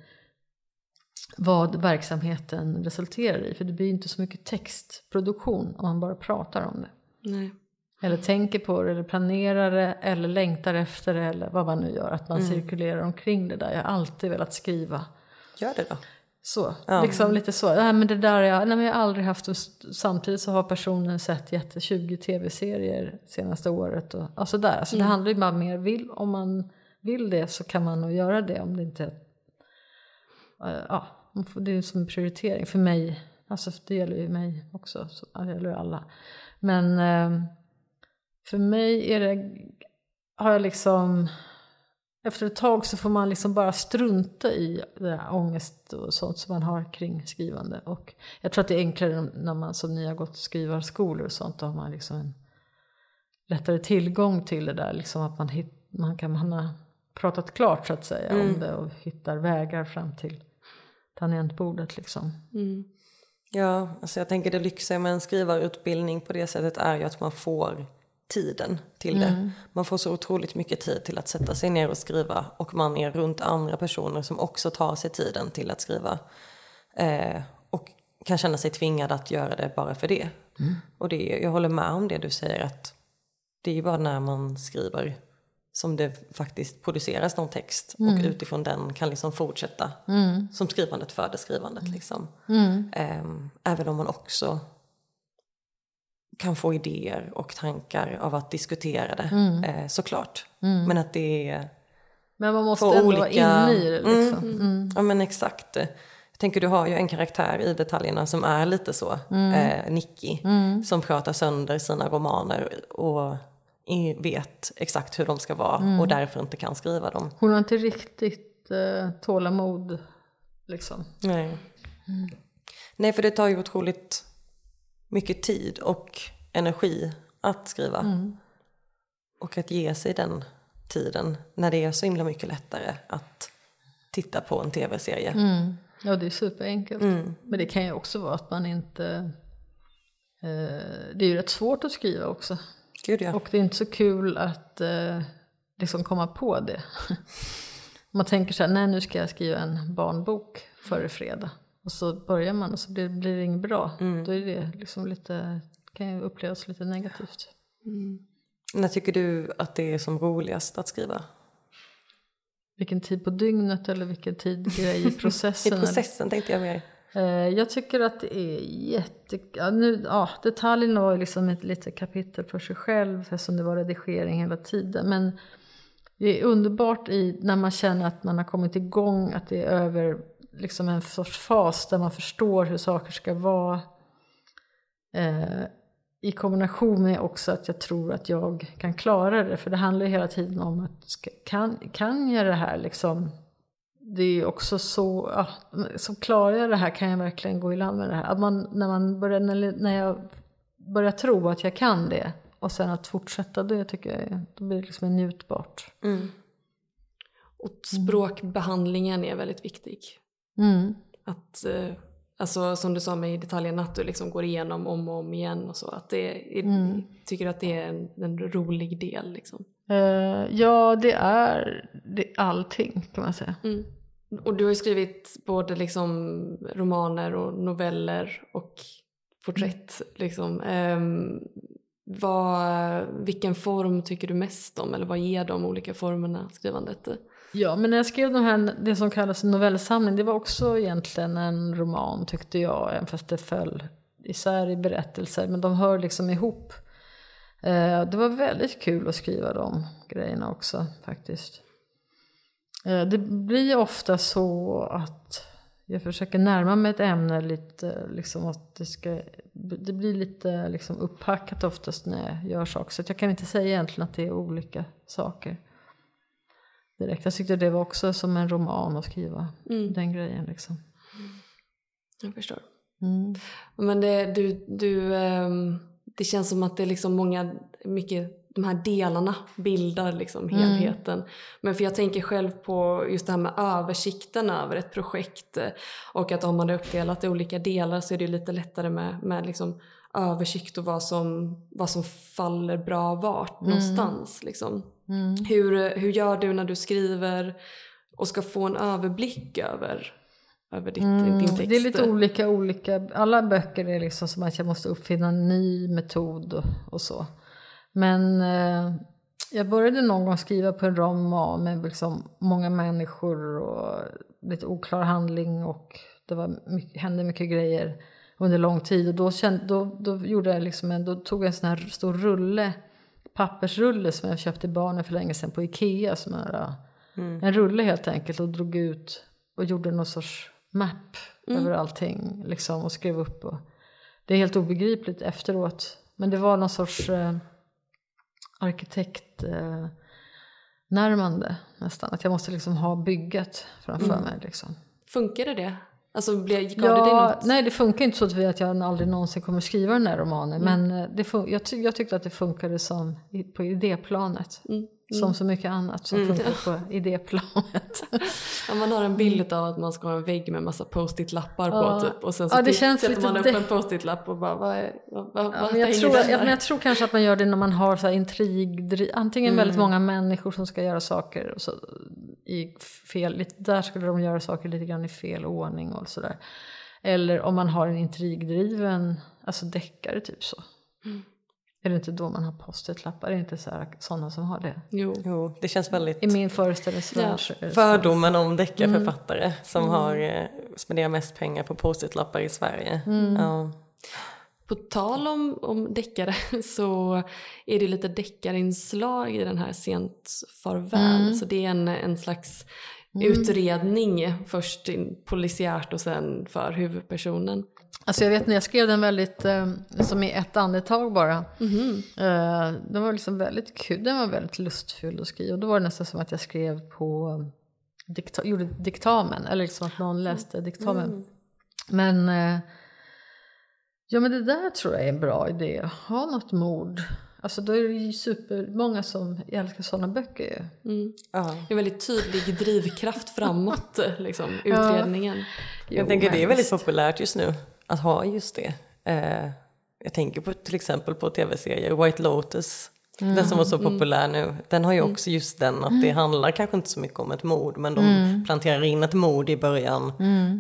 vad verksamheten resulterar i. För det blir inte så mycket textproduktion om man bara pratar om det. Nej. Eller tänker på det, eller planerar det, eller längtar efter det, eller vad man nu gör. Att man Mm. cirkulerar omkring det där. Jag har alltid velat skriva. Gör det då. Så, liksom lite så. Nej, men det där jag, nej, men jag har aldrig haft. Och st- samtidigt så har personen sett jätte 20 tv-serier senaste året. Och, och sådär. Alltså det handlar ju bara mer, vill, om man vill det så kan man nog göra det. Om det inte, eh, ja, det är ju som en prioritering för mig. Alltså det gäller ju mig också, så det gäller ju alla. Men eh, för mig är det, har jag liksom efter ett tag så får man liksom bara strunta i det här ångest och sånt som man har kring skrivande. Och jag tror att det är enklare när man som ni har gått skrivarskolor och sånt. Då har man liksom en lättare tillgång till det där. Liksom att man, hit, man kan man har pratat klart så att säga om det och hittar vägar fram till tangentbordet liksom. Ja, alltså jag tänker det lyxiga med en skrivarutbildning på det sättet är ju att man får tiden till det. Man får så otroligt mycket tid till att sätta sig ner och skriva och man är runt andra personer som också tar sig tiden till att skriva. Eh, och kan känna sig tvingad att göra det bara för det. Och det, jag håller med om det du säger att det är bara när man skriver som det faktiskt produceras någon text och utifrån den kan liksom fortsätta som skrivandet föder skrivandet. Liksom. Ehm, även om man också kan få idéer och tankar av att diskutera det, Mm. eh, såklart. Men att det är Men man måste ändå olika- vara inne i det liksom. Mm. Ja men exakt. Jag tänker du har ju en karaktär i detaljerna som är lite så, eh, Nicky. Som pratar sönder sina romaner och vet exakt hur de ska vara och därför inte kan skriva dem. Hon har inte riktigt eh, tålamod liksom. Nej. Nej för det tar ju otroligt mycket tid och energi att skriva. Och att ge sig den tiden när det är så himla mycket lättare att titta på en tv-serie. Ja, det är superenkelt. Mm. Men det kan ju också vara att man inte... Eh, det är ju rätt svårt att skriva också. Gud ja. Och det är inte så kul att eh, liksom komma på det. [LAUGHS] man tänker så här, nej nu ska jag skriva en barnbok före fredag. Och så börjar man och så blir, blir det inget bra. Då är det liksom lite, kan ju upplevas lite negativt. När tycker du att det är som roligast att skriva? Vilken tid på dygnet eller vilken tid grej i [LAUGHS] I processen. eller- processen tänkte jag mer. Eh, Jag tycker att det är jätte... Ja, nu, ja, detaljerna var ju liksom ett litet kapitel för sig själv eftersom det var redigering hela tiden. Men det är underbart i, när man känner att man har kommit igång, att det är över liksom en sorts fas där man förstår hur saker ska vara. Eh, I kombination med också att jag tror att jag kan klara det. För det handlar ju hela tiden om att ska, kan, kan jag det här liksom det är också så, ja, så klarar jag det här, kan jag verkligen gå i land med det här? Att man, när, man börjar, när, när jag börjar tro att jag kan det och sen att fortsätta det tycker jag, då blir det liksom njutbart. Mm. Och språkbehandlingen är väldigt viktig. Mm. Att, eh, alltså som du sa med i detaljerna, att du liksom går igenom om och om igen och så. Att det är, Mm. tycker att det är en, en rolig del liksom. Eh, ja, det är det, allting kan man säga. Mm. Och du har ju skrivit både liksom romaner och noveller och porträtt. Liksom. Ehm, vad, vilken form tycker du mest om? Eller vad ger de olika formerna skrivandet? Ja, men när jag skrev de här, det som kallas novellsamling, det var också egentligen en roman tyckte jag, även fast det föll isär i berättelser, men de hör liksom ihop. Eh, det var väldigt kul att skriva de grejerna också faktiskt. Eh, det blir ofta så att jag försöker närma mig ett ämne lite, liksom att det ska, det blir lite liksom upphackat oftast när jag gör saker, så jag kan inte säga egentligen att det är olika saker direkt. Jag tyckte det var också som en roman att skriva Mm. den grejen liksom. Jag förstår. Mm. Men det, du, du, ehm, det känns som att det är liksom många, mycket de här delarna bildar liksom helheten. Men för jag tänker själv på just det här med översikten över ett projekt eh, och att om man är uppdelat i olika delar så är det lite lättare med, med liksom översikt och vad som, vad som faller bra vart någonstans. Liksom. Mm. Hur, hur gör du när du skriver och ska få en överblick över, över ditt, din text? Mm, Det är lite olika, olika. Alla böcker är liksom som att jag måste uppfinna en ny metod och, och så. Men eh, jag började någon gång skriva på en roman med liksom många människor och lite oklar handling och det var mycket, hände mycket grejer under lång tid. Och då, kände, då, då, gjorde jag liksom en, då tog jag en sån här stor rulle, pappersrulle som jag köpte barnen för länge sedan på Ikea. Som är, En rulle helt enkelt och drog ut och gjorde någon sorts map över allting liksom, och skrev upp. Och, det är helt obegripligt efteråt. Men det var någon sorts eh, arkitekt eh, närmande nästan. Att jag måste liksom ha bygget framför mig. Liksom. Funkade det? Alltså det dig Ja, något? nej det funkar inte så att vi- att jag aldrig någonsin kommer skriva den här romanen. Men eh, det fun- jag, ty- jag tyckte att det funkade som på idéplanet. Mm. Som så mycket annat som funkar på idéplanet. [LAUGHS] Ja, man har en bild av att man ska ha en vägg med massa post-it-lappar Ja. på typ. Och sen så Ja, det känns sätter man upp det- en post-it-lapp och bara vad, är, vad, vad, Ja, vad jag, tror, jag, men jag tror kanske att man gör det när man har så här intrig, antingen väldigt Mm. många människor som ska göra saker och så, i fel, där skulle de göra saker lite grann i fel ordning och sådär. Eller om man har en intrigdriven, alltså deckare typ så. Mm. Är det inte då man har post-it-lappar? Är det inte så sådana som har det? Jo. Jo, det känns väldigt I min föreställningsvärld Ja. fördomen om deckarförfattare Mm. som har eh, spenderar mest pengar på post-it-lappar i Sverige. Mm. Ja. På tal om, om deckare [LAUGHS] så är det lite deckarinslag i den här Sent farväl. Mm. Så det är en, en slags utredning först polisiärt och sen för huvudpersonen. Alltså jag vet när jag skrev den väldigt, eh, som i ett andetag bara. Eh, den var liksom väldigt kul, den var väldigt lustfylld att skriva. Och då var det nästan som att jag skrev på, dikta, gjorde diktamen, eller liksom att någon läste diktamen. Men, eh, ja men det där tror jag är en bra idé, ha något mord. Alltså då är det ju supermånga som älskar sådana böcker ju. Mm. Ja. En väldigt tydlig drivkraft framåt, [LAUGHS] liksom, utredningen. Jag Jo, tänker det är väldigt populärt just nu att ha just det. Eh, jag tänker på till exempel på tv-serier, White Lotus, den som var så populär nu. Den har ju också just den att det handlar kanske inte så mycket om ett mord men de planterar in ett mord i början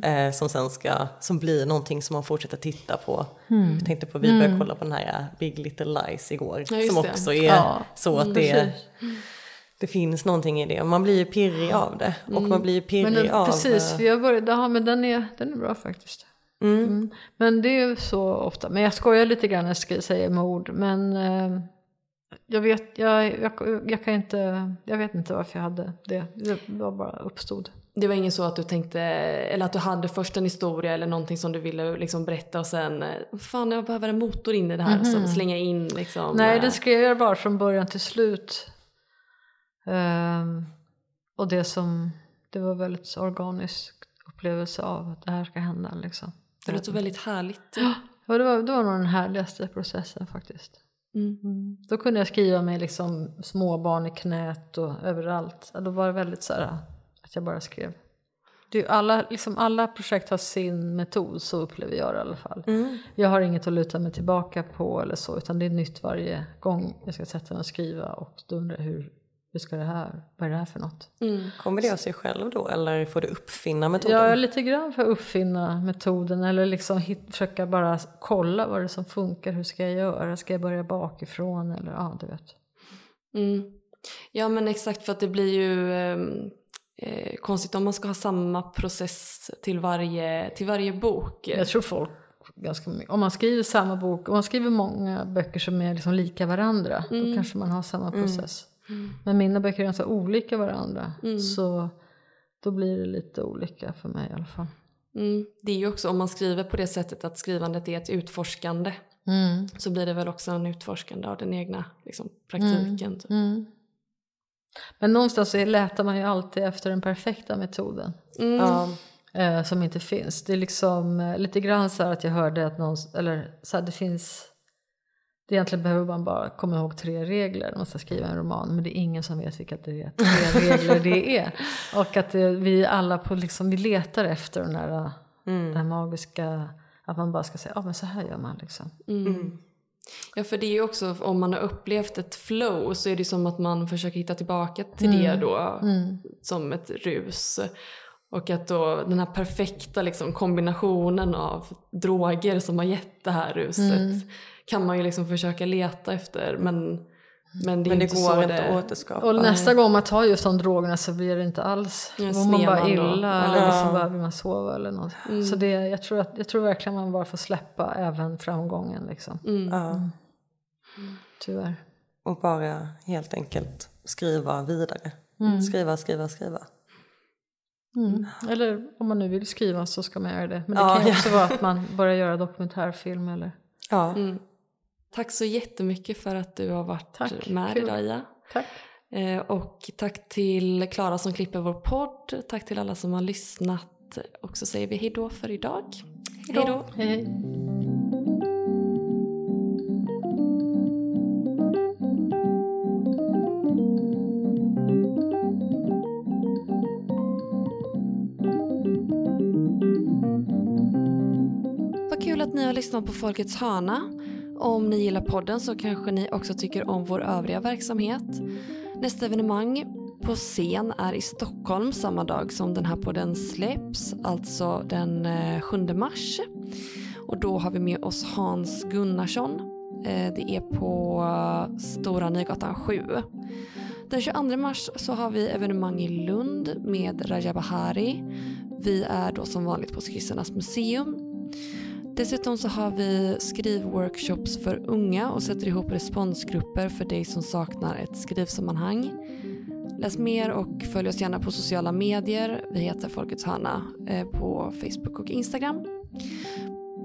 eh, som sen ska, som blir någonting som man fortsätter titta på. Jag tänkte på, vi började kolla på den här eh, Big Little Lies igår Ja, som också är Ja, så att det, precis. det finns någonting i det. Man blir ju pirrig av det och man blir ju pirrig Men den, av... precis, eh, för jag började, ja, men den är, den är bra faktiskt. Mm. Mm. Men det är ju så ofta, men jag skojar lite grann när jag säga mord, men eh, jag vet, jag, jag, jag kan inte, jag vet inte varför jag hade det, det var bara uppstod. Det var ingen så att du tänkte, eller att du hade först en historia eller någonting som du ville liksom berätta och sen, fan jag behöver en motor in i det här, så slänga in liksom. Nej, eh, den skrev jag bara från början till slut. Ehm, och det som, det var väldigt organisk upplevelse av att det här ska hända liksom. Det låter väldigt härligt. Ja, det var, det var nog den härligaste processen faktiskt. Mm. Då kunde jag skriva med liksom småbarn i knät och överallt. Ja, Då var det väldigt så här att jag bara skrev. Ju alla, liksom alla projekt har sin metod, så upplever jag det i alla fall. Jag har inget att luta mig tillbaka på eller så, utan det är nytt varje gång jag ska sätta mig och skriva. Och då undrar jag hur, hur ska det här, vad är det här för något? Mm. Kommer det av sig själv då eller får du uppfinna metoden? Jag är lite grann för att uppfinna metoden eller liksom hit, försöka bara kolla vad det är som funkar, hur ska jag göra, ska jag börja bakifrån eller ja, du vet. Mm. Ja men exakt för att det blir ju ehm, eh, konstigt om man ska ha samma process till varje, till varje bok. Jag tror folk om man skriver samma bok, om man skriver många böcker som är liksom lika varandra, då kanske man har samma process. Men mina böcker är ganska olika varandra, så då blir det lite olika för mig i alla fall. Mm. Det är ju också om man skriver på det sättet att skrivandet är ett utforskande Mm. så blir det väl också en utforskande av den egna liksom, praktiken. typ. Mm. Men någonstans så letar man ju alltid efter den perfekta metoden. Mm. Ja. eh, som inte finns. Det är liksom eh, lite grann så att jag hörde att någon, eller så här, det finns, det egentligen behöver man bara komma ihåg tre regler när man ska skriva en roman, men det är ingen som vet vilka tre, tre [LAUGHS] regler det är. Och att det, vi alla på liksom, vi letar efter den här, eh, den här magiska, att man bara ska säga, ja men så här gör man liksom. Mm. Ja för det är ju också om man har upplevt ett flow så är det som att man försöker hitta tillbaka till det då som ett rus. Och att då den här perfekta liksom, kombinationen av droger som har gett det här ruset kan man ju liksom försöka leta efter men, men det är Men det inte går så inte att återskapa. Och nästa gång man tar just de drogerna så blir det inte alls, Ja, då mår man bara då. illa Ja. eller liksom bara vill man sova eller något. Så det, jag, tror att, jag tror verkligen man bara får släppa även framgången liksom. Ja. Tyvärr. Och bara helt enkelt skriva vidare. Skriva, skriva, skriva. Mm. Eller om man nu vill skriva så ska man göra det. Men det Ja, kan ju ja. också vara att [LAUGHS] man börjar göra dokumentärfilm eller... Ja. Tack så jättemycket för att du har varit Tack, med kul. idag Ia. Tack. Eh, och tack till Klara som klipper vår podd. Tack till alla som har lyssnat. Och så säger vi hejdå för idag. Hejdå. Hej hej. Ni har lyssnat på Folkets hörna. Om ni gillar podden så kanske ni också tycker om vår övriga verksamhet. Nästa evenemang på scen är i Stockholm samma dag som den här podden släpps, alltså den eh, 7 mars. Och då har vi med oss Hans Gunnarsson. Eh, det är på eh, Stora Nygatan 7. Den 22 mars så har vi evenemang i Lund med Raja Bahari. Vi är då som vanligt på Skissernas museum. Dessutom så har vi skrivworkshops för unga och sätter ihop responsgrupper för dig som saknar ett skrivsammanhang. Läs mer och följ oss gärna på sociala medier. Vi heter Folkets hörna eh, på Facebook och Instagram.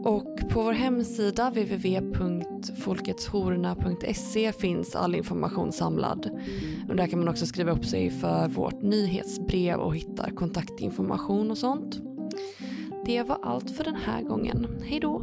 Och på vår hemsida www.folketshorna.se finns all information samlad. Och där kan man också skriva upp sig för vårt nyhetsbrev och hitta kontaktinformation och sånt. Det var allt för den här gången. Hej då!